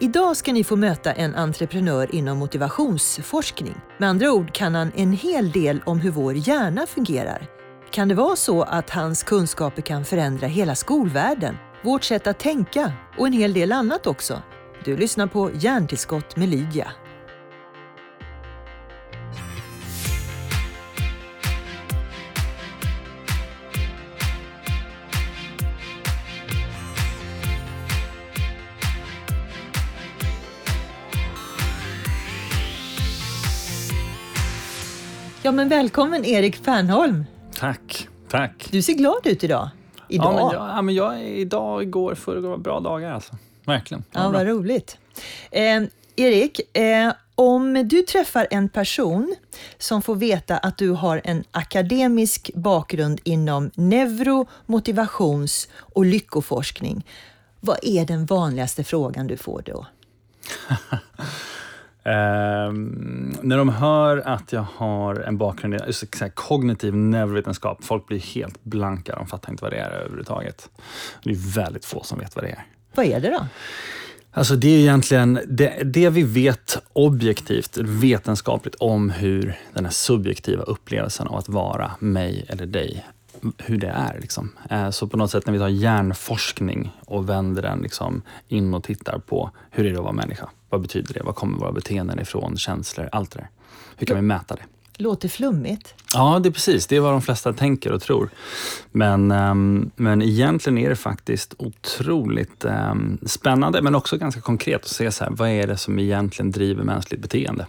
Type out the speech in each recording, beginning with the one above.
Idag ska ni få möta en entreprenör inom motivationsforskning. Med andra ord kan han en hel del om hur vår hjärna fungerar. Kan det vara så att hans kunskaper kan förändra hela skolvärlden, vårt sätt att tänka och en hel del annat också? Du lyssnar på Hjärntillskott med Lydia. Men välkommen Erik Fernholm. Tack, tack. Du ser glad ut idag. Idag? Ja, men jag, ja, men jag, idag, igår, förrgår var bra dagar alltså. Verkligen. Ja, vad roligt. Eh, Erik, eh, om du träffar en person som får veta att du har en akademisk bakgrund inom neuro, motivations och lyckoforskning, vad är den vanligaste frågan du får då? Eh, när de hör att jag har en bakgrund i kognitiv neurovetenskap, folk blir helt blanka. De fattar inte vad det är överhuvudtaget. Det är väldigt få som vet vad det är. Vad är det då? Alltså det är egentligen det, det vi vet objektivt, vetenskapligt om hur den här subjektiva upplevelsen av att vara mig eller dig hur det är. Liksom. Eh, så på något sätt när vi tar hjärnforskning och vänder den liksom in och tittar på hur är det att vara människa? Vad betyder det? Var kommer våra beteenden ifrån? Känslor? Allt det där. Hur kan vi mäta det? Låter flummigt. Ja, det är precis. Det är vad de flesta tänker och tror. Men, um, men egentligen är det faktiskt otroligt um, spännande, men också ganska konkret att se så här, vad är det som egentligen driver mänskligt beteende?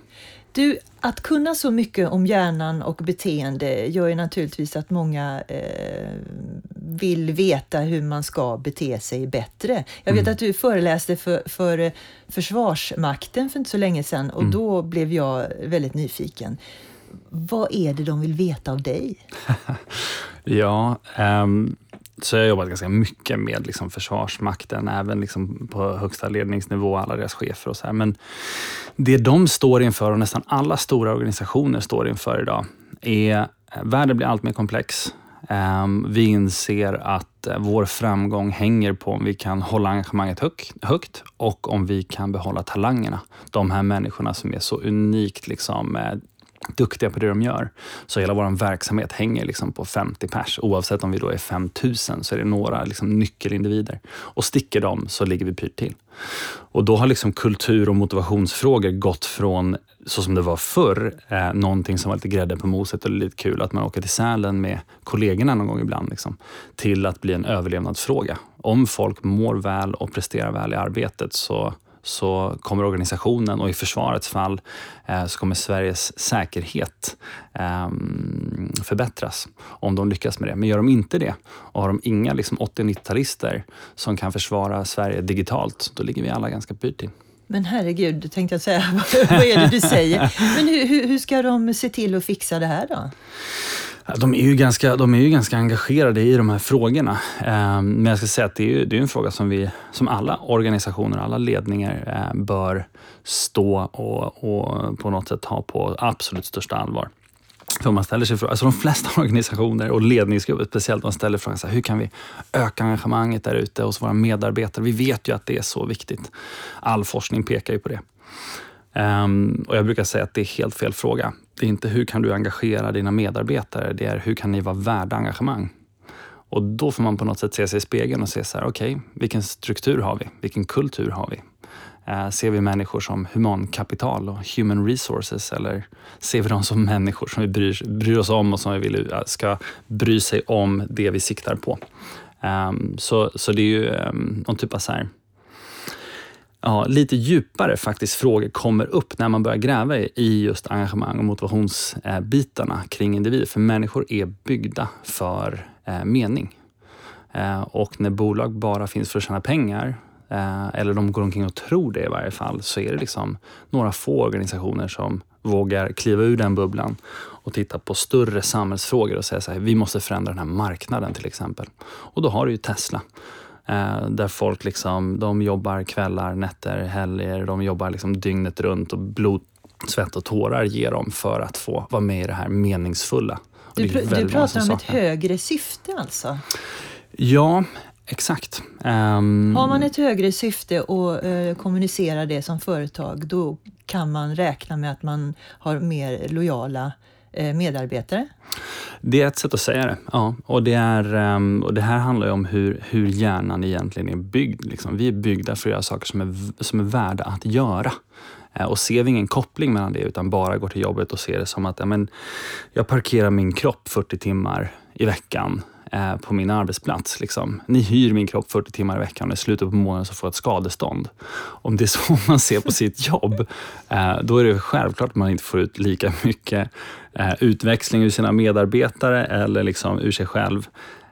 Du, att kunna så mycket om hjärnan och beteende gör ju naturligtvis att många eh, vill veta hur man ska bete sig bättre. Jag vet mm. att du föreläste för, för Försvarsmakten för inte så länge sedan och mm. då blev jag väldigt nyfiken. Vad är det de vill veta av dig? ja, um, så jag har jobbat ganska mycket med liksom Försvarsmakten, även liksom på högsta ledningsnivå, alla deras chefer och så här. Men det de står inför, och nästan alla stora organisationer står inför idag, är eh, världen blir allt mer komplex. Ehm, vi inser att eh, vår framgång hänger på om vi kan hålla engagemanget högt och om vi kan behålla talangerna. De här människorna som är så unikt liksom, eh, duktiga på det de gör. Så hela vår verksamhet hänger liksom på 50 pers. Oavsett om vi då är 5000 så är det några liksom nyckelindivider. Och sticker de så ligger vi pyrt till. Och då har liksom kultur och motivationsfrågor gått från, så som det var förr, eh, någonting som var lite grädde på moset och lite kul, att man åker till Sälen med kollegorna någon gång ibland, liksom, till att bli en överlevnadsfråga. Om folk mår väl och presterar väl i arbetet så så kommer organisationen och i försvarets fall eh, så kommer Sveriges säkerhet eh, förbättras om de lyckas med det. Men gör de inte det och har de inga liksom, 80-90-talister som kan försvara Sverige digitalt, då ligger vi alla ganska pyrt till. Men herregud, tänkte jag säga, vad är det du säger? Men hur, hur, hur ska de se till att fixa det här då? De är, ju ganska, de är ju ganska engagerade i de här frågorna. Ehm, men jag ska säga att det är, ju, det är en fråga som, vi, som alla organisationer, alla ledningar eh, bör stå och, och på något sätt ha på absolut största allvar. För man ställer sig frågan, alltså de flesta organisationer och ledningsgrupper speciellt, de ställer frågan så här, hur kan vi öka engagemanget där ute hos våra medarbetare? Vi vet ju att det är så viktigt. All forskning pekar ju på det. Um, och Jag brukar säga att det är helt fel fråga. Det är inte hur kan du engagera dina medarbetare, det är hur kan ni vara värda engagemang? Och då får man på något sätt se sig i spegeln och se så här, okej, okay, vilken struktur har vi? Vilken kultur har vi? Uh, ser vi människor som humankapital och human resources eller ser vi dem som människor som vi bryr, bryr oss om och som vi vill eh, ska bry sig om det vi siktar på? Um, så, så det är ju um, någon typ av så här, ja, lite djupare faktiskt frågor kommer upp när man börjar gräva i just engagemang och motivationsbitarna kring individer. För människor är byggda för eh, mening. Eh, och när bolag bara finns för att tjäna pengar, eh, eller de går omkring och tror det i varje fall, så är det liksom några få organisationer som vågar kliva ur den bubblan och titta på större samhällsfrågor och säga så här, vi måste förändra den här marknaden till exempel. Och då har du ju Tesla Eh, där folk liksom, de jobbar kvällar, nätter, helger. De jobbar liksom dygnet runt och blod, svett och tårar ger dem för att få vara med i det här meningsfulla. Du, pr du pratar om ett högre syfte alltså? Ja, exakt. Um, Har man ett högre syfte och uh, kommunicerar det som företag, då kan man räkna med att man har mer lojala Eh, medarbetare? Det är ett sätt att säga det. Ja. Och, det är, ehm, och det här handlar ju om hur, hur hjärnan egentligen är byggd. Liksom. Vi är byggda för att göra saker som är, som är värda att göra. Eh, och ser vi ingen koppling mellan det utan bara går till jobbet och ser det som att ja, men, jag parkerar min kropp 40 timmar i veckan eh, på min arbetsplats. Liksom. Ni hyr min kropp 40 timmar i veckan och i slutet på månaden så får jag ett skadestånd. Om det är så man ser på sitt jobb, eh, då är det självklart att man inte får ut lika mycket eh, utväxling ur sina medarbetare eller liksom ur sig själv.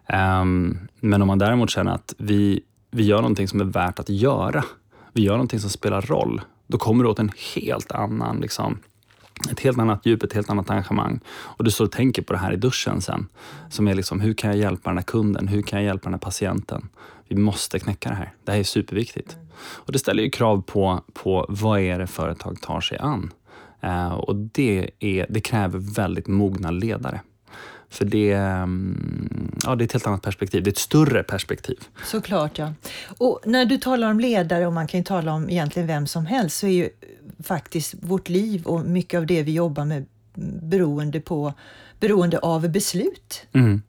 Ehm, men om man däremot känner att vi, vi gör någonting som är värt att göra, vi gör någonting som spelar roll, då kommer det åt en helt annan liksom, ett helt annat djup, ett helt annat engagemang. Och du står och tänker på det här i duschen sen. Som är liksom, hur kan jag hjälpa den här kunden? Hur kan jag hjälpa den här patienten? Vi måste knäcka det här. Det här är superviktigt. Och det ställer ju krav på, på vad är det företag tar sig an? Uh, och det, är, det kräver väldigt mogna ledare. För det, mm, ja, det är ett helt annat perspektiv. Det är ett större perspektiv. Såklart, ja. Och när du talar om ledare, och man kan ju tala om egentligen vem som helst, så är ju faktiskt vårt liv och mycket av det vi jobbar med beroende, på, beroende av beslut. Mm.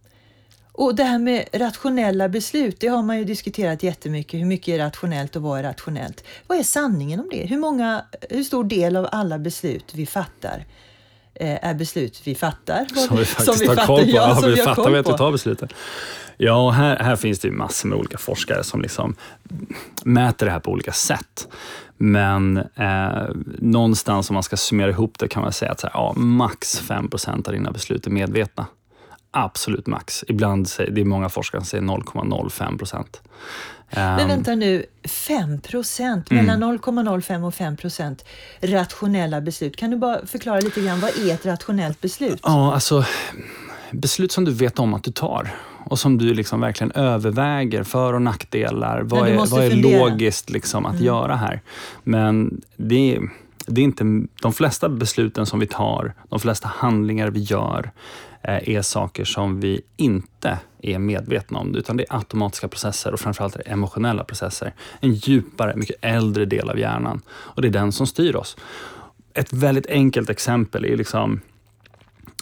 Och det här med rationella beslut, det har man ju diskuterat jättemycket. Hur mycket är rationellt och vad är rationellt? Vad är sanningen om det? Hur, många, hur stor del av alla beslut vi fattar är beslut vi fattar? Som vi faktiskt som vi har fattar, koll på. Ja, som vi, vi fattar vet att ta besluten. Ja, och här, här finns det massor med olika forskare som liksom mäter det här på olika sätt. Men eh, någonstans om man ska summera ihop det kan man säga att så här, ja, max 5% av dina beslut är medvetna. Absolut max. Ibland det är många forskare som säger 0,05 procent. Men ehm. vänta nu, 5 procent, mm. mellan 0,05 och 5 procent rationella beslut. Kan du bara förklara lite grann, vad är ett rationellt beslut? Ja, alltså beslut som du vet om att du tar och som du liksom verkligen överväger för och nackdelar. Vad är, vad är logiskt liksom att mm. göra här? Men det är, det är inte, de flesta besluten som vi tar, de flesta handlingar vi gör, är saker som vi inte är medvetna om, utan det är automatiska processer och framförallt är emotionella processer. En djupare, mycket äldre del av hjärnan och det är den som styr oss. Ett väldigt enkelt exempel är liksom,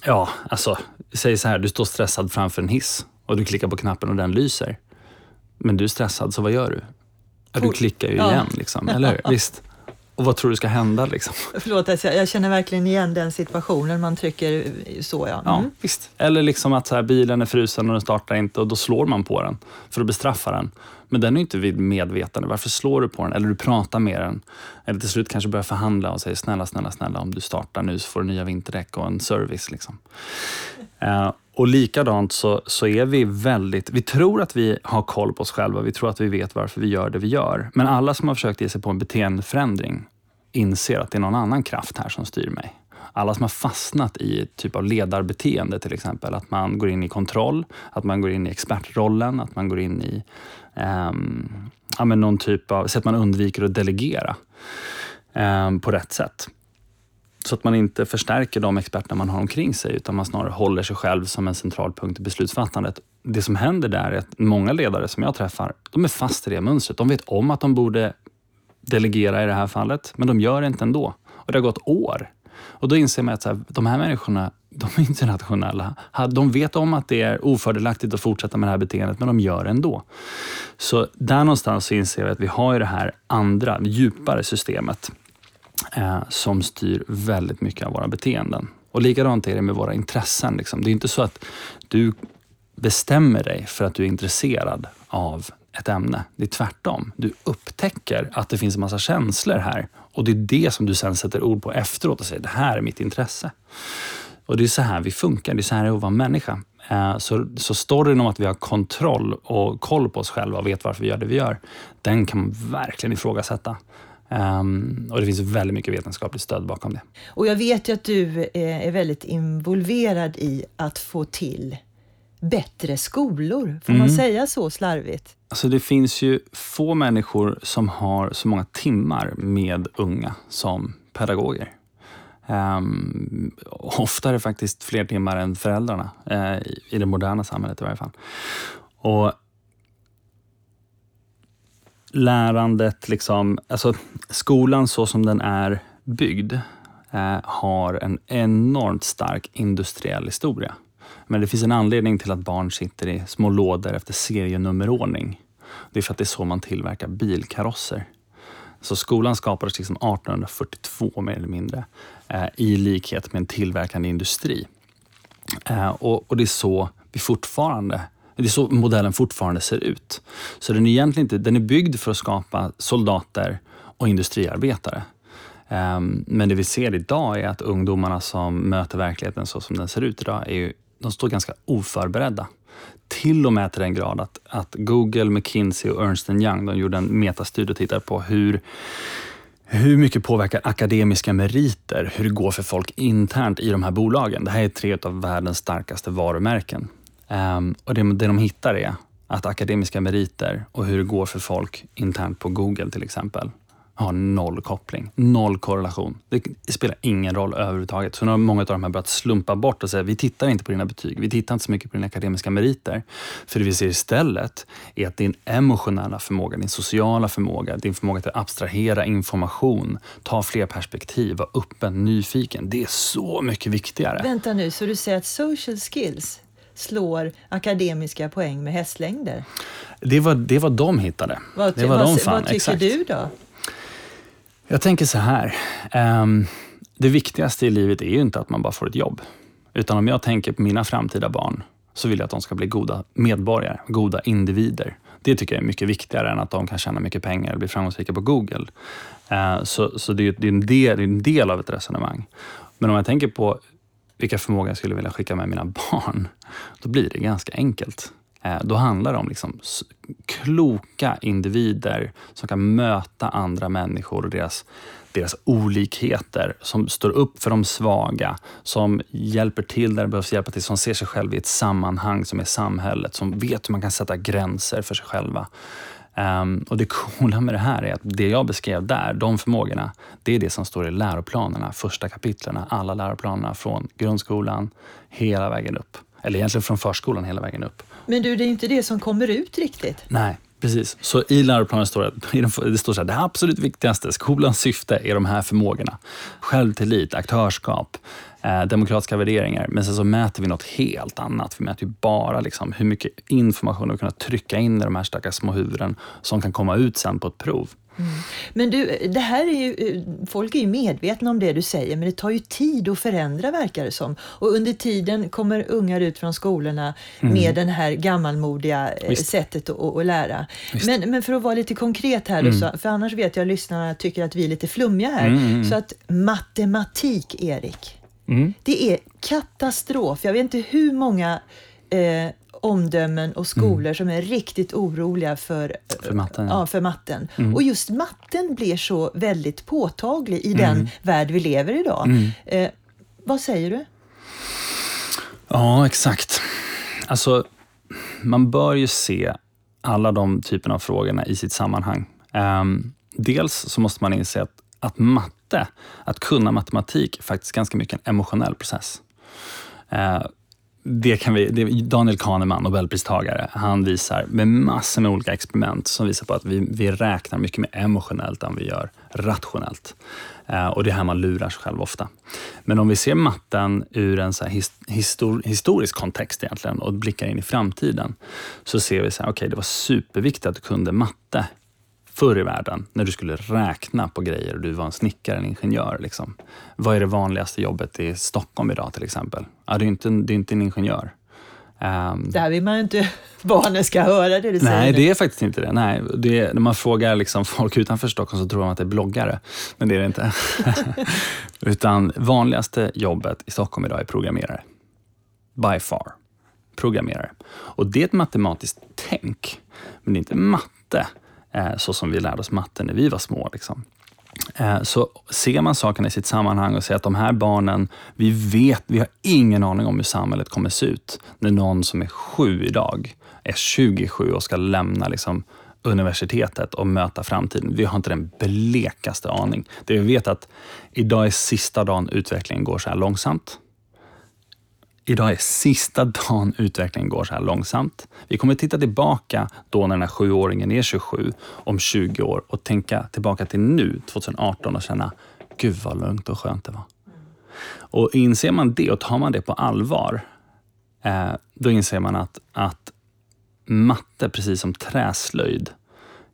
ja, alltså, säg så här, du står stressad framför en hiss och du klickar på knappen och den lyser. Men du är stressad, så vad gör du? Ja, du klickar ju igen, liksom, eller hur? Visst. Och vad tror du ska hända? Liksom? Förlåt, alltså, jag känner verkligen igen den situationen. Man trycker så, ja. Mm. ja visst. Eller liksom att så här, bilen är frusen och den startar inte och då slår man på den för att bestraffa den. Men den är inte vid medvetande. Varför slår du på den? Eller du pratar med den. Eller till slut kanske börjar förhandla och säger snälla, snälla, snälla om du startar nu så får du nya vinterdäck och en service. Liksom. Uh, och likadant så, så är vi väldigt, vi tror att vi har koll på oss själva, vi tror att vi vet varför vi gör det vi gör. Men alla som har försökt ge sig på en beteendeförändring inser att det är någon annan kraft här som styr mig. Alla som har fastnat i typ av ledarbeteende till exempel, att man går in i kontroll, att man går in i expertrollen, att man går in i um, ja, men någon typ av, så att man undviker att delegera um, på rätt sätt. Så att man inte förstärker de experter man har omkring sig, utan man snarare håller sig själv som en central punkt i beslutsfattandet. Det som händer där är att många ledare som jag träffar, de är fast i det mönstret. De vet om att de borde delegera i det här fallet, men de gör det inte ändå. Och det har gått år. Och då inser man att så här, de här människorna, de är inte rationella. De vet om att det är ofördelaktigt att fortsätta med det här beteendet, men de gör det ändå. Så där någonstans så inser vi att vi har det här andra, djupare systemet eh, som styr väldigt mycket av våra beteenden. Och likadant är det med våra intressen. Liksom. Det är inte så att du bestämmer dig för att du är intresserad av ett ämne. Det är tvärtom. Du upptäcker att det finns en massa känslor här och det är det som du sen sätter ord på efteråt och säger det här är mitt intresse. Och det är så här vi funkar, det är så här det är att vara människa. Eh, så, så storyn om att vi har kontroll och koll på oss själva och vet varför vi gör det vi gör, den kan man verkligen ifrågasätta. Um, och det finns väldigt mycket vetenskapligt stöd bakom det. Och jag vet ju att du eh, är väldigt involverad i att få till bättre skolor. Får mm. man säga så slarvigt? Alltså det finns ju få människor som har så många timmar med unga som pedagoger. Um, ofta är det faktiskt fler timmar än föräldrarna, uh, i det moderna samhället i varje fall. Och lärandet, liksom, alltså skolan så som den är byggd, eh, har en enormt stark industriell historia. Men det finns en anledning till att barn sitter i små lådor efter serienummerordning. Det är för att det är så man tillverkar bilkarosser. Så skolan skapades liksom 1842 mer eller mindre, eh, i likhet med en tillverkande industri. Eh, och, och, det är så vi fortfarande det är så modellen fortfarande ser ut. Så den är egentligen inte, den är byggd för att skapa soldater och industriarbetare. Ehm, men det vi ser idag är att ungdomarna som möter verkligheten så som den ser ut idag, är ju, de står ganska oförberedda. Till och med till den grad att, att Google, McKinsey och Ernst Young de gjorde en metastudie och tittade på hur hur mycket påverkar akademiska meriter hur det går för folk internt i de här bolagen? Det här är tre av världens starkaste varumärken. Um, och det, det de hittar är att akademiska meriter och hur det går för folk internt på Google till exempel har noll koppling, noll korrelation. Det spelar ingen roll överhuvudtaget. Så nu har många av de här börjat slumpa bort och säga vi tittar inte på dina betyg, vi tittar inte så mycket på dina akademiska meriter. För det vi ser istället är att din emotionella förmåga, din sociala förmåga, din förmåga att abstrahera information, ta fler perspektiv, vara öppen, nyfiken. Det är så mycket viktigare. Vänta nu, så du säger att social skills slår akademiska poäng med hästlängder? Det var, det var de hittade. Vad, det var vad, de fann, vad tycker exakt. du då? Jag tänker så här. Um, det viktigaste i livet är ju inte att man bara får ett jobb. Utan om jag tänker på mina framtida barn så vill jag att de ska bli goda medborgare, goda individer. Det tycker jag är mycket viktigare än att de kan tjäna mycket pengar och bli framgångsrika på Google. Uh, så så det, är, det, är del, det är en del av ett resonemang. Men om jag tänker på vilka förmågor jag skulle vilja skicka med mina barn, då blir det ganska enkelt. Eh, då handlar det om liksom kloka individer som kan möta andra människor och deras, deras olikheter, som står upp för de svaga, som hjälper till där det behövs hjälpa till, som ser sig själv i ett sammanhang som är samhället, som vet hur man kan sätta gränser för sig själva. Um, och Det coola med det här är att det jag beskrev där, de förmågorna, det är det som står i läroplanerna, första kapitlerna, alla läroplanerna från grundskolan hela vägen upp. Eller egentligen från förskolan hela vägen upp. Men du, det är inte det som kommer ut riktigt. Nej, precis. Så i läroplanen står det, det står så här, det absolut viktigaste, skolans syfte är de här förmågorna. Självtillit, aktörskap, eh, demokratiska värderingar. Men sen så mäter vi något helt annat. Vi mäter ju bara liksom hur mycket information vi kan trycka in i de här stackars små huvuden som kan komma ut sen på ett prov. Mm. Men du, det här är ju, folk är ju medvetna om det du säger, men det tar ju tid att förändra verkar det som. Och under tiden kommer ungar ut från skolorna mm. med det här gammalmodiga eh, Visst. sättet att, att lära. Men, men för att vara lite konkret här, mm. så, för annars vet jag att lyssnarna tycker att vi är lite flummiga här. Mm. mm. Så att matematik, Erik, mm. det är katastrof. Jag vet inte hur många eh, omdömen och skolor mm. som är riktigt oroliga för, för matten. Ja, för matten. Mm. Och just matten blir så väldigt påtaglig i den mm. värld vi lever i idag. Mm. Eh, vad säger du? Ja, exakt. Alltså, man bör ju se alla de typerna av frågorna i sitt sammanhang. Um, dels så måste man inse att, att matte, att kunna matematik, är faktiskt ganska mycket en emotionell process. Eh, det kan vi, det, Daniel Kahneman, nobelpristagare, han visar med massor med olika experiment som visar på att vi, vi räknar mycket mer emotionellt än vi gör rationellt. Eh, och det är här man lurar sig själv ofta. Men om vi ser matten ur en så histor, historisk kontext egentligen och blickar in i framtiden, så ser vi att okay, det var superviktigt att du kunde matte förr i världen, när du skulle räkna på grejer och du var en snickare eller ingenjör. Liksom. Vad är det vanligaste jobbet i Stockholm idag till exempel? Ja, det är inte, det är inte en ingenjör. Um, det här vill man ju inte barnen ska höra det du säger. Nej, det är faktiskt inte det. Nej, det är, när man frågar liksom folk utanför Stockholm så tror de att det är bloggare, men det är det inte. Utan vanligaste jobbet i Stockholm idag är programmerare. By far. Programmerare. Och det är ett matematiskt tänk, men det är inte matte. Eh, så som vi lärde oss matte när vi var små. Liksom. Eh, så ser man sakerna i sitt sammanhang och säger att de här barnen, vi vet, vi har ingen aning om hur samhället kommer se ut när någon som är sju idag är 27 och ska lämna liksom, universitetet och möta framtiden. Vi har inte den blekaste aning. Det vi vet är att idag är sista dagen utvecklingen går så här långsamt idag är sista dagen utvecklingen går så här långsamt. Vi kommer titta tillbaka då när den här sjuåringen är 27 om 20 år och tänka tillbaka till nu, 2018 och känna, gud vad lugnt och skönt det var. Och inser man det och tar man det på allvar, eh, då inser man att, att matte, precis som träslöjd,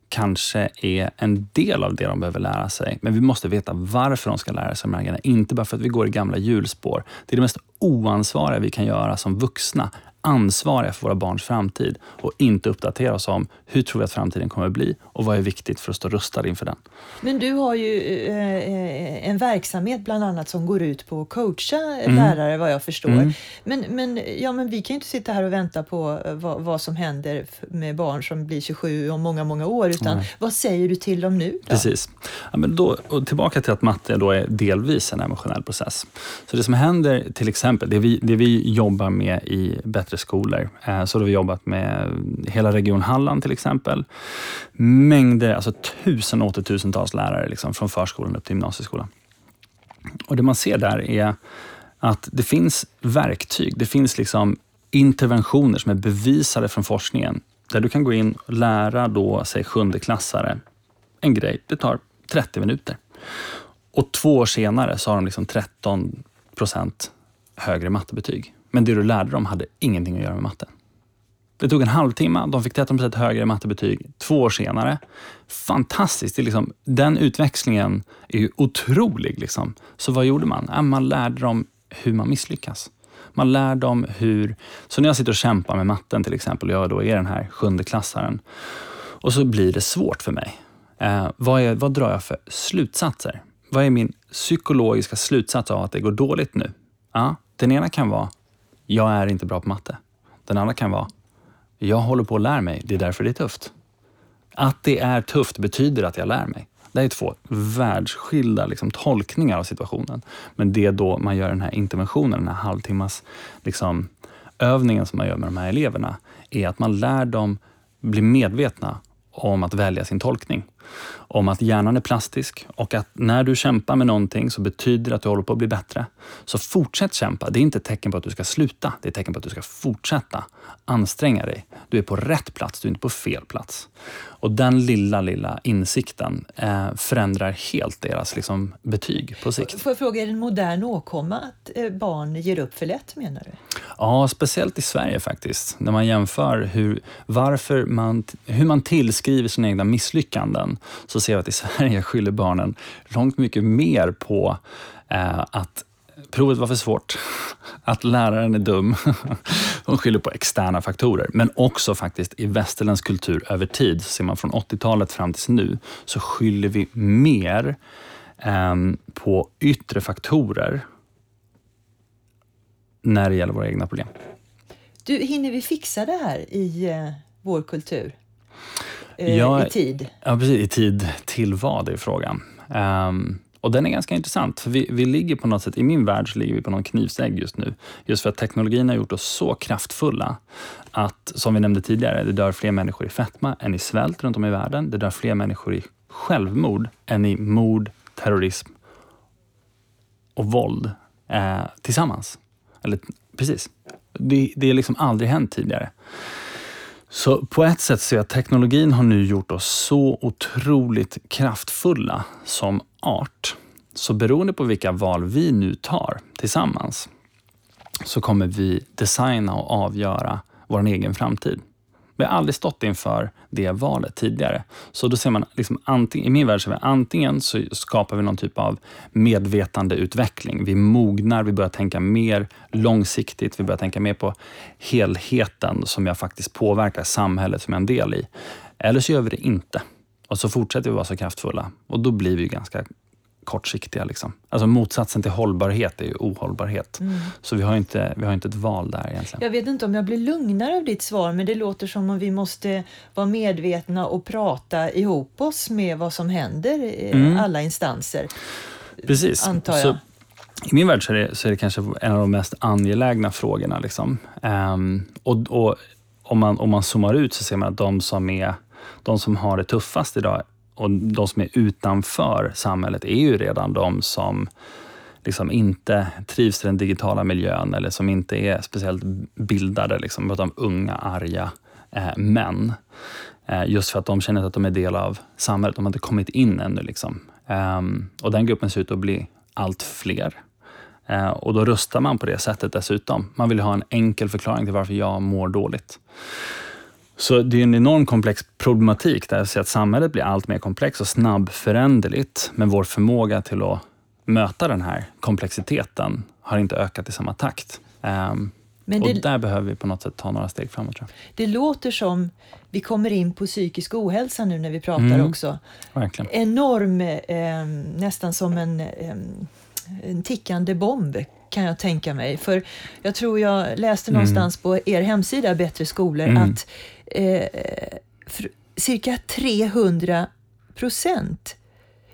kanske är en del av det de behöver lära sig. Men vi måste veta varför de ska lära sig de här grejerna. Inte bara för att vi går i gamla hjulspår. Det är det mest oansvariga vi kan göra som vuxna ansvariga för våra barns framtid och inte uppdatera oss om hur tror vi att framtiden kommer att bli och vad är viktigt för att stå rustad inför den. Men du har ju eh, en verksamhet bland annat som går ut på att coacha mm. lärare vad jag förstår. Mm. Men, men, ja, men vi kan ju inte sitta här och vänta på eh, vad, vad som händer med barn som blir 27 om många, många år. Utan Nej. vad säger du till dem nu? Då? Precis. Ja, men då, och tillbaka till att matte då är delvis en emotionell process. Så det som händer till exempel, det vi, det vi jobbar med i Bättre bättre skolor. Eh, så då har vi jobbat med hela Region Halland till exempel. Mängder, alltså tusen och åter tusentals lärare liksom, från förskolan upp till gymnasieskolan. Och det man ser där är att det finns verktyg, det finns liksom interventioner som är bevisade från forskningen, där du kan gå in och lära då, säg sjundeklassare en grej. Det tar 30 minuter. Och två år senare så har de liksom 13 procent högre mattebetyg. Men det du lärde dem hade ingenting att göra med matten. Det tog en halvtimme, de fick 13 högre mattebetyg två år senare. Fantastiskt! Det är liksom, den utväxlingen är ju otrolig. Liksom. Så vad gjorde man? man lärde dem hur man misslyckas. Man lär dem hur... Så när jag sitter och kämpar med matten till exempel, och jag då är den här sjundeklassaren, och så blir det svårt för mig. Eh, vad, är, vad drar jag för slutsatser? Vad är min psykologiska slutsats av att det går dåligt nu? Ja, den ena kan vara, jag är inte bra på matte. Den andra kan vara, jag håller på att lära mig, det är därför det är tufft. Att det är tufft betyder att jag lär mig. Det är två världsskilda liksom, tolkningar av situationen. Men det är då man gör den här interventionen, den här halvtimmas liksom, övningen som man gör med de här eleverna, är att man lär dem bli medvetna om att välja sin tolkning om att hjärnan är plastisk och att när du kämpar med någonting så betyder det att du håller på att bli bättre. Så fortsätt kämpa. Det är inte ett tecken på att du ska sluta. Det är ett tecken på att du ska fortsätta anstränga dig. Du är på rätt plats, du är inte på fel plats. Och den lilla, lilla insikten eh, förändrar helt deras liksom, betyg på sikt. Får jag fråga, är det en modern åkomma att eh, barn ger upp för lätt menar du? Ja, speciellt i Sverige faktiskt. När man jämför hur, varför man, hur man tillskriver sina egna misslyckanden så ser vi att i Sverige skyller barnen långt mycket mer på eh, att provet var för svårt, att läraren är dum. De skyller på externa faktorer. Men också faktiskt i västerländsk kultur över tid, ser man från 80-talet fram till nu, så skyller vi mer eh, på yttre faktorer när det gäller våra egna problem. Du, hinner vi fixa det här i eh, vår kultur? Eh, ja, I tid? Ja, precis. I tid till vad är frågan. Um, och den är ganska intressant, för vi, vi ligger på något sätt, i min värld så ligger vi på någon knivsägg just nu. Just för att teknologin har gjort oss så kraftfulla att, som vi nämnde tidigare, det dör fler människor i fetma än i svält runt om i världen. Det dör fler människor i självmord än i mord, terrorism och våld eh, tillsammans. Eller precis. Det, det är liksom aldrig hänt tidigare. Så på ett sätt ser jag att teknologin har nu gjort oss så otroligt kraftfulla som art. Så beroende på vilka val vi nu tar tillsammans så kommer vi designa och avgöra vår egen framtid. Vi har aldrig stått inför det valet tidigare. Så då ser man, liksom, antingen, i min värld, så vi, antingen så skapar vi någon typ av medvetandeutveckling. Vi mognar, vi börjar tänka mer långsiktigt, vi börjar tänka mer på helheten som jag faktiskt påverkar samhället som jag är en del i. Eller så gör vi det inte. Och så fortsätter vi vara så kraftfulla och då blir vi ganska kortsiktiga. Liksom. Alltså motsatsen till hållbarhet är ju ohållbarhet. Mm. Så vi har, inte, vi har inte ett val där egentligen. Jag vet inte om jag blir lugnare av ditt svar, men det låter som om vi måste vara medvetna och prata ihop oss med vad som händer i mm. alla instanser. Precis. Antar jag. Så, I min värld så är, det, så är det kanske en av de mest angelägna frågorna. Liksom. Um, och, och om, man, om man zoomar ut så ser man att de som, är, de som har det tuffast idag och de som är utanför samhället är ju redan de som liksom inte trivs i den digitala miljön eller som inte är speciellt bildade. Liksom, utan unga, arga eh, män. Eh, just för att de känner att de är del av samhället. De har inte kommit in ännu. Liksom. Eh, och den gruppen ser ut att bli allt fler. Eh, och då röstar man på det sättet dessutom. Man vill ha en enkel förklaring till varför jag mår dåligt. Så det är en enorm komplex problematik där att samhället blir allt mer komplext och snabbföränderligt. Men vår förmåga till att möta den här komplexiteten har inte ökat i samma takt. Um, det, och där behöver vi på något sätt ta några steg framåt. Tror jag. Det låter som vi kommer in på psykisk ohälsa nu när vi pratar mm, också. Verkligen. Enorm, eh, nästan som en, eh, en tickande bomb kan jag tänka mig. För jag tror jag läste mm. någonstans på er hemsida Bättre skolor mm. att eh, cirka 300 procent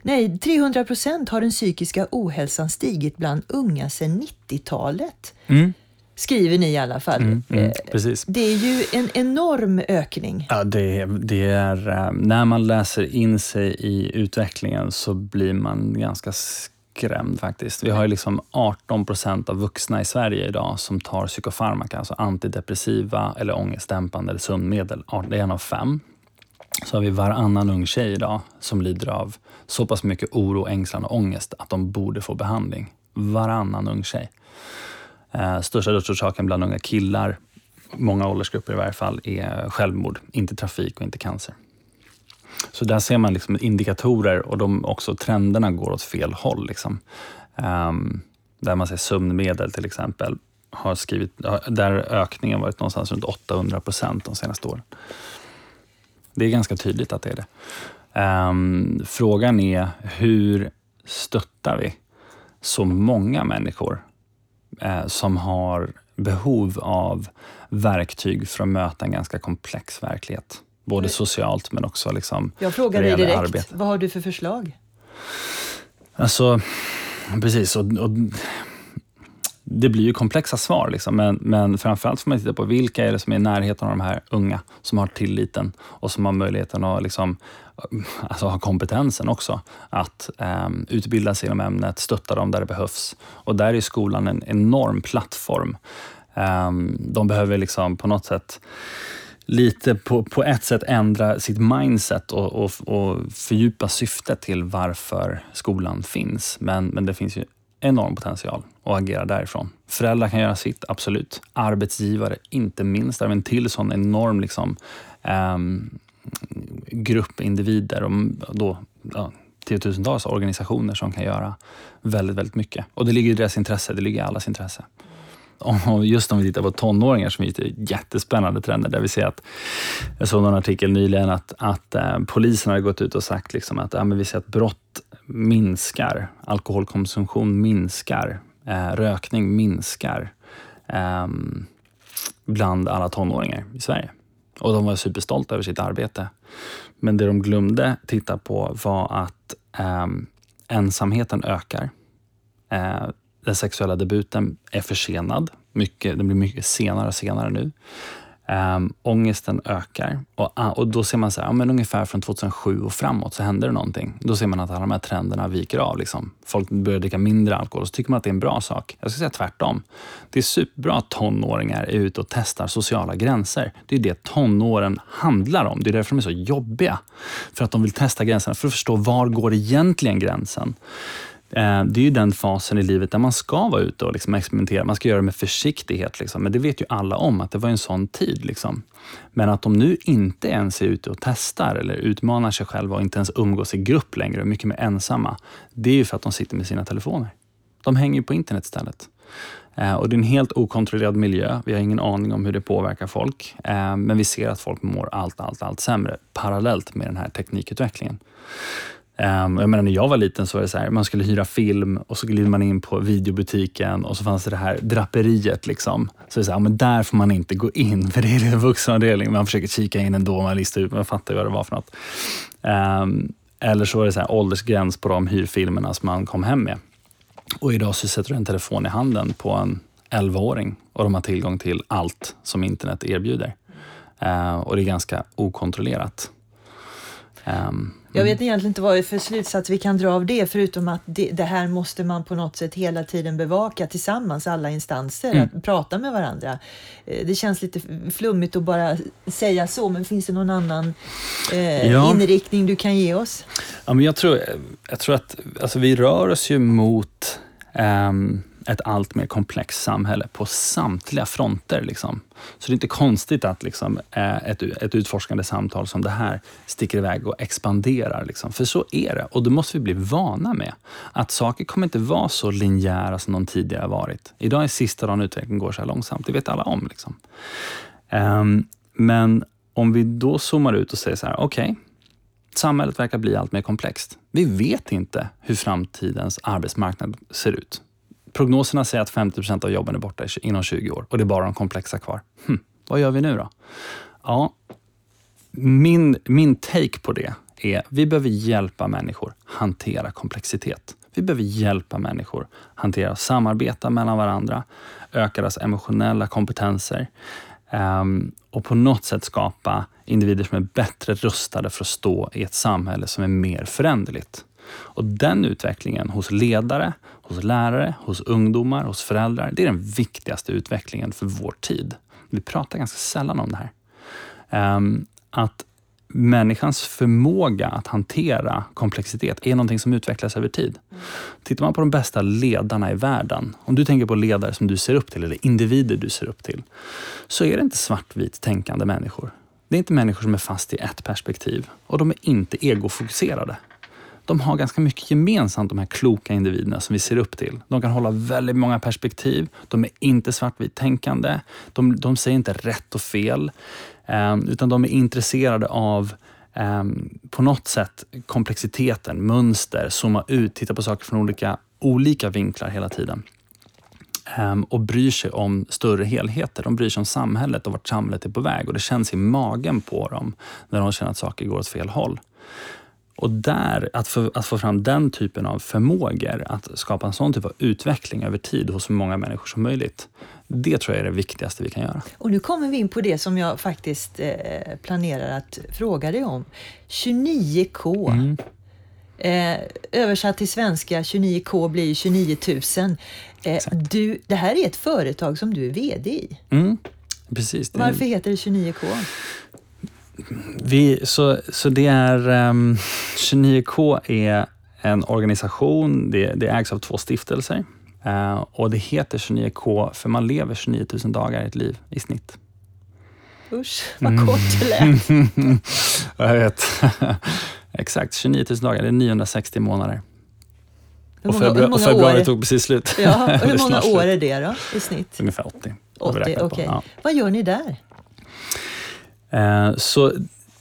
Nej, 300 procent har den psykiska ohälsan stigit bland unga sedan 90-talet. Mm. Skriver ni i alla fall. Mm, mm, eh, precis. Det är ju en enorm ökning. Ja, det, det är, eh, när man läser in sig i utvecklingen så blir man ganska skrämd faktiskt. Vi har ju liksom 18 procent av vuxna i Sverige idag som tar psykofarmaka, alltså antidepressiva eller ångestdämpande eller sömnmedel. Det är en av fem. Så har vi varannan ung tjej idag som lider av så pass mycket oro, ängslan och ångest att de borde få behandling. Varannan ung tjej. Eh, största dödsorsaken bland unga killar, många åldersgrupper i varje fall, är självmord. Inte trafik och inte cancer. Så där ser man liksom indikatorer och de också trenderna går åt fel håll. Liksom. Um, där man ser sömnmedel till exempel, har skrivit, där ökningen varit någonstans runt 800 procent de senaste åren. Det är ganska tydligt att det är det. Um, frågan är hur stöttar vi så många människor eh, som har behov av verktyg för att möta en ganska komplex verklighet? Både socialt men också liksom Jag frågar dig direkt, arbete. vad har du för förslag? Alltså, precis. Och, och det blir ju komplexa svar, liksom, men, men framförallt får man titta på vilka är det som är i närheten av de här unga, som har tilliten och som har möjligheten att liksom, alltså, ha kompetensen också att um, utbilda sig inom ämnet, stötta dem där det behövs. Och där är skolan en enorm plattform. Um, de behöver liksom på något sätt lite på, på ett sätt ändra sitt mindset och, och, och fördjupa syftet till varför skolan finns. Men, men det finns ju enorm potential att agera därifrån. Föräldrar kan göra sitt, absolut. Arbetsgivare, inte minst. Det en till sån enorm liksom, um, grupp individer och då, ja, tiotusentals organisationer som kan göra väldigt, väldigt mycket. Och det ligger i deras intresse, det ligger i allas intresse. Just om vi tittar på tonåringar som är jättespännande trender där vi ser att, jag såg någon artikel nyligen att, att eh, polisen har gått ut och sagt liksom att ja, men vi ser att brott minskar, alkoholkonsumtion minskar, eh, rökning minskar eh, bland alla tonåringar i Sverige. Och de var superstolta över sitt arbete. Men det de glömde titta på var att eh, ensamheten ökar. Eh, den sexuella debuten är försenad. Mycket, den blir mycket senare och senare nu. Um, ångesten ökar och, ah, och då ser man så här, ja, men ungefär från 2007 och framåt så händer det någonting. Då ser man att alla de här trenderna viker av. Liksom. Folk börjar dricka mindre alkohol och så tycker man att det är en bra sak. Jag ska säga tvärtom. Det är superbra att tonåringar är ute och testar sociala gränser. Det är det tonåren handlar om. Det är därför de är så jobbiga. För att de vill testa gränserna, för att förstå var går egentligen gränsen. Eh, det är ju den fasen i livet där man ska vara ute och liksom experimentera. Man ska göra det med försiktighet. Liksom. Men det vet ju alla om, att det var en sån tid. Liksom. Men att de nu inte ens är ute och testar eller utmanar sig själva och inte ens umgås i grupp längre och mycket mer ensamma. Det är ju för att de sitter med sina telefoner. De hänger ju på internet istället. Eh, och det är en helt okontrollerad miljö. Vi har ingen aning om hur det påverkar folk. Eh, men vi ser att folk mår allt, allt, allt sämre parallellt med den här teknikutvecklingen. Ehm, jag menar, när jag var liten så var det så här, man skulle hyra film och så gled man in på videobutiken och så fanns det det här draperiet. Liksom. Så det är så här, men där får man inte gå in för det är en vuxenavdelning. Man försöker kika in ändå, man listar ut, man fattar vad det var för något. Ehm, eller så var det så här, åldersgräns på de hyrfilmerna som man kom hem med. Och idag så sätter du en telefon i handen på en 11-åring och de har tillgång till allt som internet erbjuder. Ehm, och det är ganska okontrollerat. Um, jag vet egentligen inte vad det är för slutsats vi kan dra av det, förutom att det, det här måste man på något sätt hela tiden bevaka tillsammans, alla instanser, Mm. att prata med varandra. Eh, Det känns lite flummigt att bara säga så, men finns det någon annan eh, Ja. inriktning du kan ge oss? Ja, men jag, tror, jag tror att alltså, vi rör oss ju mot ehm, ett allt mer komplext samhälle på samtliga fronter. Liksom. Så det är inte konstigt att liksom, eh, ett, ett utforskande samtal som det här sticker iväg och expanderar. Liksom. För så är det och det måste vi bli vana med. Att saker kommer inte vara så linjära som de tidigare har varit. Idag är sista dagen utvecklingen går så här långsamt. Det vet alla om. Liksom. Um, men om vi då zoomar ut och säger så här, okej, Samhället verkar bli allt mer komplext. Vi vet inte hur framtidens arbetsmarknad ser ut. Prognoserna säger att 50 procent av jobben är borta inom 20 år och det är bara de komplexa kvar. Hm, vad gör vi nu då? Ja, min, min take på det är vi behöver hjälpa människor hantera komplexitet. Vi behöver hjälpa människor hantera och samarbeta mellan varandra, öka deras emotionella kompetenser um, och på något sätt skapa individer som är bättre rustade för att stå i ett samhälle som är mer föränderligt. Och den utvecklingen hos ledare, hos lärare, hos ungdomar, hos föräldrar, det är den viktigaste utvecklingen för vår tid. Vi pratar ganska sällan om det här. Ehm, att människans förmåga att hantera komplexitet är någonting som utvecklas över tid. Tittar man på de bästa ledarna i världen, om du tänker på ledare som du ser upp till, eller individer du ser upp till, så är det inte svartvitt tänkande människor. Det är inte människor som är fast i ett perspektiv och de är inte egofokuserade. De har ganska mycket gemensamt, de här kloka individerna som vi ser upp till. De kan hålla väldigt många perspektiv. De är inte svartvit tänkande. De, de säger inte rätt och fel, ehm, utan de är intresserade av ehm, på något sätt komplexiteten, mönster, zooma ut, titta på saker från olika, olika vinklar hela tiden. Ehm, och bryr sig om större helheter. De bryr sig om samhället och vart samhället är på väg. Och det känns i magen på dem när de känner att saker går åt fel håll. Och där, att få, att få fram den typen av förmågor, att skapa en sån typ av utveckling över tid hos så många människor som möjligt. Det tror jag är det viktigaste vi kan göra. Och nu kommer vi in på det som jag faktiskt eh, planerar att fråga dig om. 29K. Mm. Eh, översatt till svenska, 29K blir 29 000. Eh, du, det här är ett företag som du är VD i. Mm. Precis. Varför heter det 29K? Vi, så, så det är... ehm, 29K är en organisation, det, det ägs av två stiftelser. Eh, och det heter 29K för man lever 29 000 dagar i ett liv i snitt. Usch, vad kort det lät. Jag vet. Exakt, 29 000 dagar, det är 960 månader. Hur Och, många, hur och februari tog precis slut. ja, hur många år är det då i snitt? Ungefär 80. har vi 80, räknat okej. på. Ja. Vad gör ni där? Eh, så,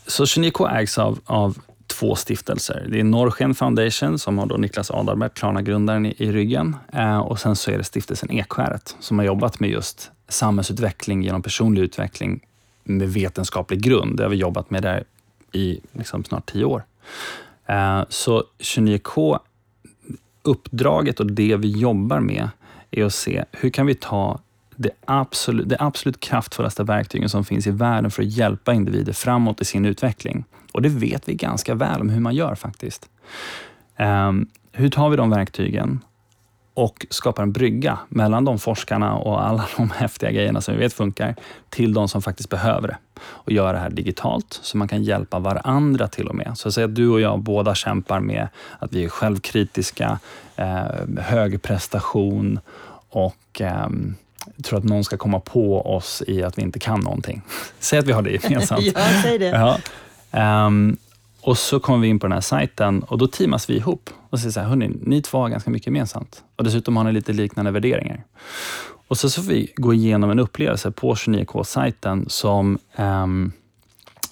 så 29K ägs av, av två stiftelser. Det är Norrsken Foundation som har då Niklas Adalbert, Klarna-grundaren, i, i ryggen. Eh, och sen så är det stiftelsen Ekskäret som har jobbat med just samhällsutveckling genom personlig utveckling med vetenskaplig grund. Det har vi jobbat med där i liksom snart tio år. Eh, Så 29K, uppdraget och det vi jobbar med är att se hur kan vi ta det absolut, det absolut kraftfullaste verktygen som finns i världen för att hjälpa individer framåt i sin utveckling. Och det vet vi ganska väl om hur man gör faktiskt. Um, hur tar vi de verktygen och skapar en brygga mellan de forskarna och alla de häftiga grejerna som vi vet funkar till de som faktiskt behöver det. Och göra det här digitalt så man kan hjälpa varandra till och med. Så säg att du och jag båda kämpar med att vi är självkritiska, eh, hög prestation och eh, tror att någon ska komma på oss i att vi inte kan någonting. Säg att vi har det gemensamt. ja, säg det. Ja. Ehm, och så kommer vi in på den här sajten och då teamas vi ihop och säger så här, hörni, ni två har ganska mycket gemensamt. Och dessutom har ni lite liknande värderingar. Och så får vi gå igenom en upplevelse på 29K-sajten som ehm,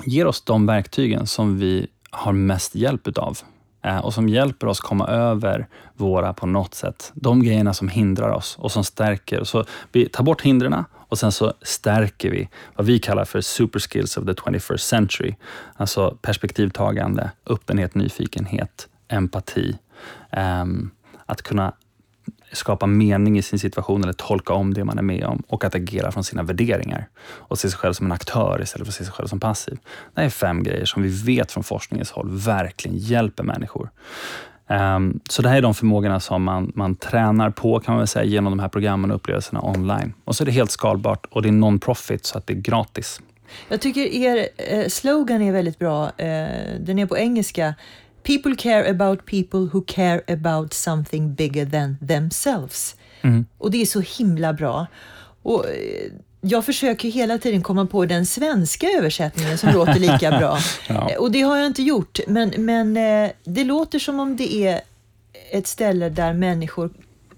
ger oss de verktygen som vi har mest hjälp utav. Eh, och som hjälper oss komma över våra, på något sätt, de grejerna som hindrar oss och som stärker. Så vi tar bort hindren och sen så stärker vi vad vi kallar för super skills of the 21st century. Alltså perspektivtagande, öppenhet, nyfikenhet, empati. Ehm, att kunna skapa mening i sin situation eller tolka om det man är med om och att agera från sina värderingar och se sig själv som en aktör istället för att se sig själv som passiv. Det är fem grejer som vi vet från forskningens håll verkligen hjälper människor. Um, så det här är de förmågorna som man, man tränar på kan man väl säga genom de här programmen och upplevelserna online. Och så är det helt skalbart och det är non-profit så att det är gratis. Jag tycker er eh, slogan är väldigt bra. Eh, den är på engelska. People care about people who care about something bigger than themselves. Mm. Och det är så himla bra. Och eh, jag försöker hela tiden komma på den svenska översättningen som låter lika bra. ja. Och det har jag inte gjort, men, men eh, det låter som om det är ett ställe där människor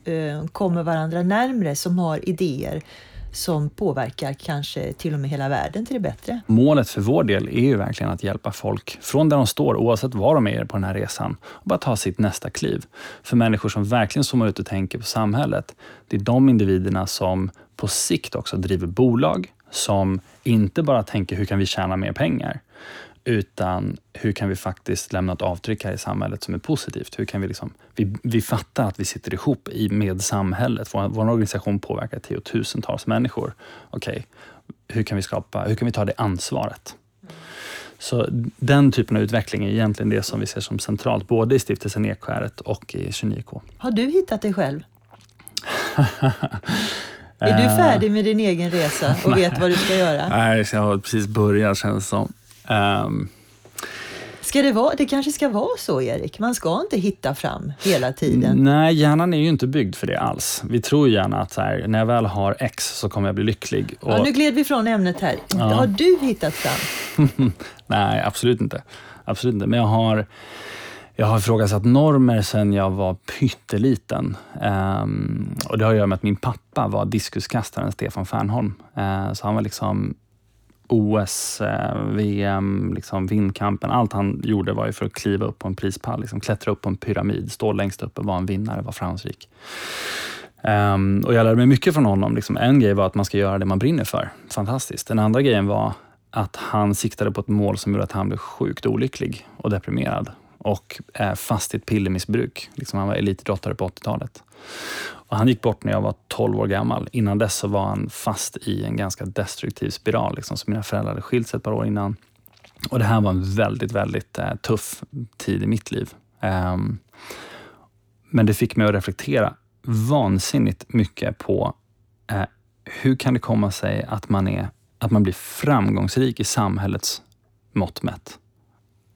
eh, kommer varandra närmre, som har idéer som påverkar kanske till och med hela världen till det bättre. Målet för vår del är ju verkligen att hjälpa folk från där de står, oavsett var de är på den här resan, och bara ta sitt nästa kliv. För människor som verkligen zoomar ut och tänker på samhället, det är de individerna som på sikt också driver bolag som inte bara tänker hur kan vi tjäna mer pengar, utan hur kan vi faktiskt lämna ett avtryck här i samhället som är positivt? Hur kan vi, liksom, vi, vi fattar att vi sitter ihop i, med samhället. Vår, vår organisation påverkar tiotusentals människor. Okej, okay, hur kan vi skapa, hur kan vi ta det ansvaret? Så den typen av utveckling är egentligen det som vi ser som centralt, både i stiftelsen Ekskäret och i 29K. Har du hittat dig själv? Är du färdig med din egen resa och vet vad du ska göra? Nej, jag har precis börjat känns det som. Um, Ska det, vara, det kanske ska vara så, Erik? Man ska inte hitta fram hela tiden. Nej, hjärnan är ju inte byggd för det alls. Vi tror gärna att här, när jag väl har X så kommer jag bli lycklig. Och... Ja, nu gled vi från ämnet här. Ja. Har du hittat fram? Nej, absolut inte. Absolut inte. Men jag har, jag har ifrågasatt normer sedan jag var pytteliten. Um, och det har att göra med att min pappa var diskuskastaren Stefan Fernholm. Uh, så han var liksom OS, eh, VM, liksom vindkampen. Allt han gjorde var ju för att kliva upp på en prispall, liksom klättra upp på en pyramid, stå längst upp och vara en vinnare, vara framgångsrik. Um, och jag lärde mig mycket från honom. Liksom, en grej var att man ska göra det man brinner för. Fantastiskt. Den andra grejen var att han siktade på ett mål som gjorde att han blev sjukt olycklig och deprimerad och eh, fast i ett pillermissbruk. Liksom han var elitidrottare på 80-talet. Och han gick bort när jag var 12 år gammal. Innan dess så var han fast i en ganska destruktiv spiral. Liksom, så mina föräldrar hade skilt sig ett par år innan. Och Det här var en väldigt, väldigt eh, tuff tid i mitt liv. Um, men det fick mig att reflektera vansinnigt mycket på eh, hur kan det komma sig att man, är, att man blir framgångsrik i samhällets mått mätt,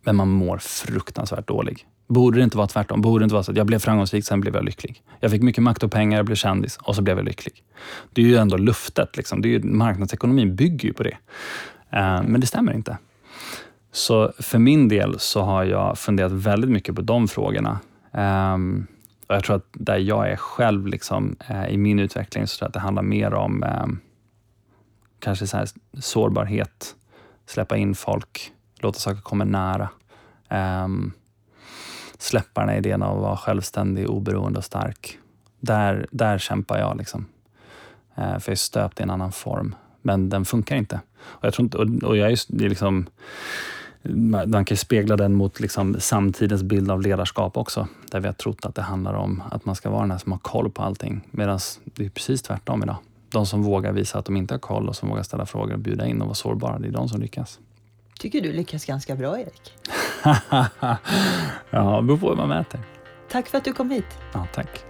men man mår fruktansvärt dålig. Borde det inte vara tvärtom? Borde det inte vara så att jag blev framgångsrik, sen blev jag lycklig? Jag fick mycket makt och pengar, jag blev kändis och så blev jag lycklig. Det är ju ändå luftet. Liksom. Det är ju, marknadsekonomin bygger ju på det. Eh, men det stämmer inte. Så för min del så har jag funderat väldigt mycket på de frågorna. Ehm, och Jag tror att där jag är själv liksom, eh, i min utveckling, så tror jag att det handlar mer om ehm, kanske så sårbarhet, släppa in folk, låta saker komma nära. Um, släppa den här idén av att vara självständig, oberoende och stark. Där, där kämpar jag. Liksom. Uh, för jag är stöpt i en annan form, men den funkar inte. Och jag tror inte, och, och jag är, är liksom, man kan spegla den mot liksom samtidens bild av ledarskap också, där vi har trott att det handlar om att man ska vara den här som har koll på allting, medan det är precis tvärtom idag. De som vågar visa att de inte har koll och som vågar ställa frågor och bjuda in och vara sårbara, det är de som lyckas tycker du lyckas ganska bra, Erik. ja, det beror på hur man mäter. Tack för att du kom hit. Ja, tack.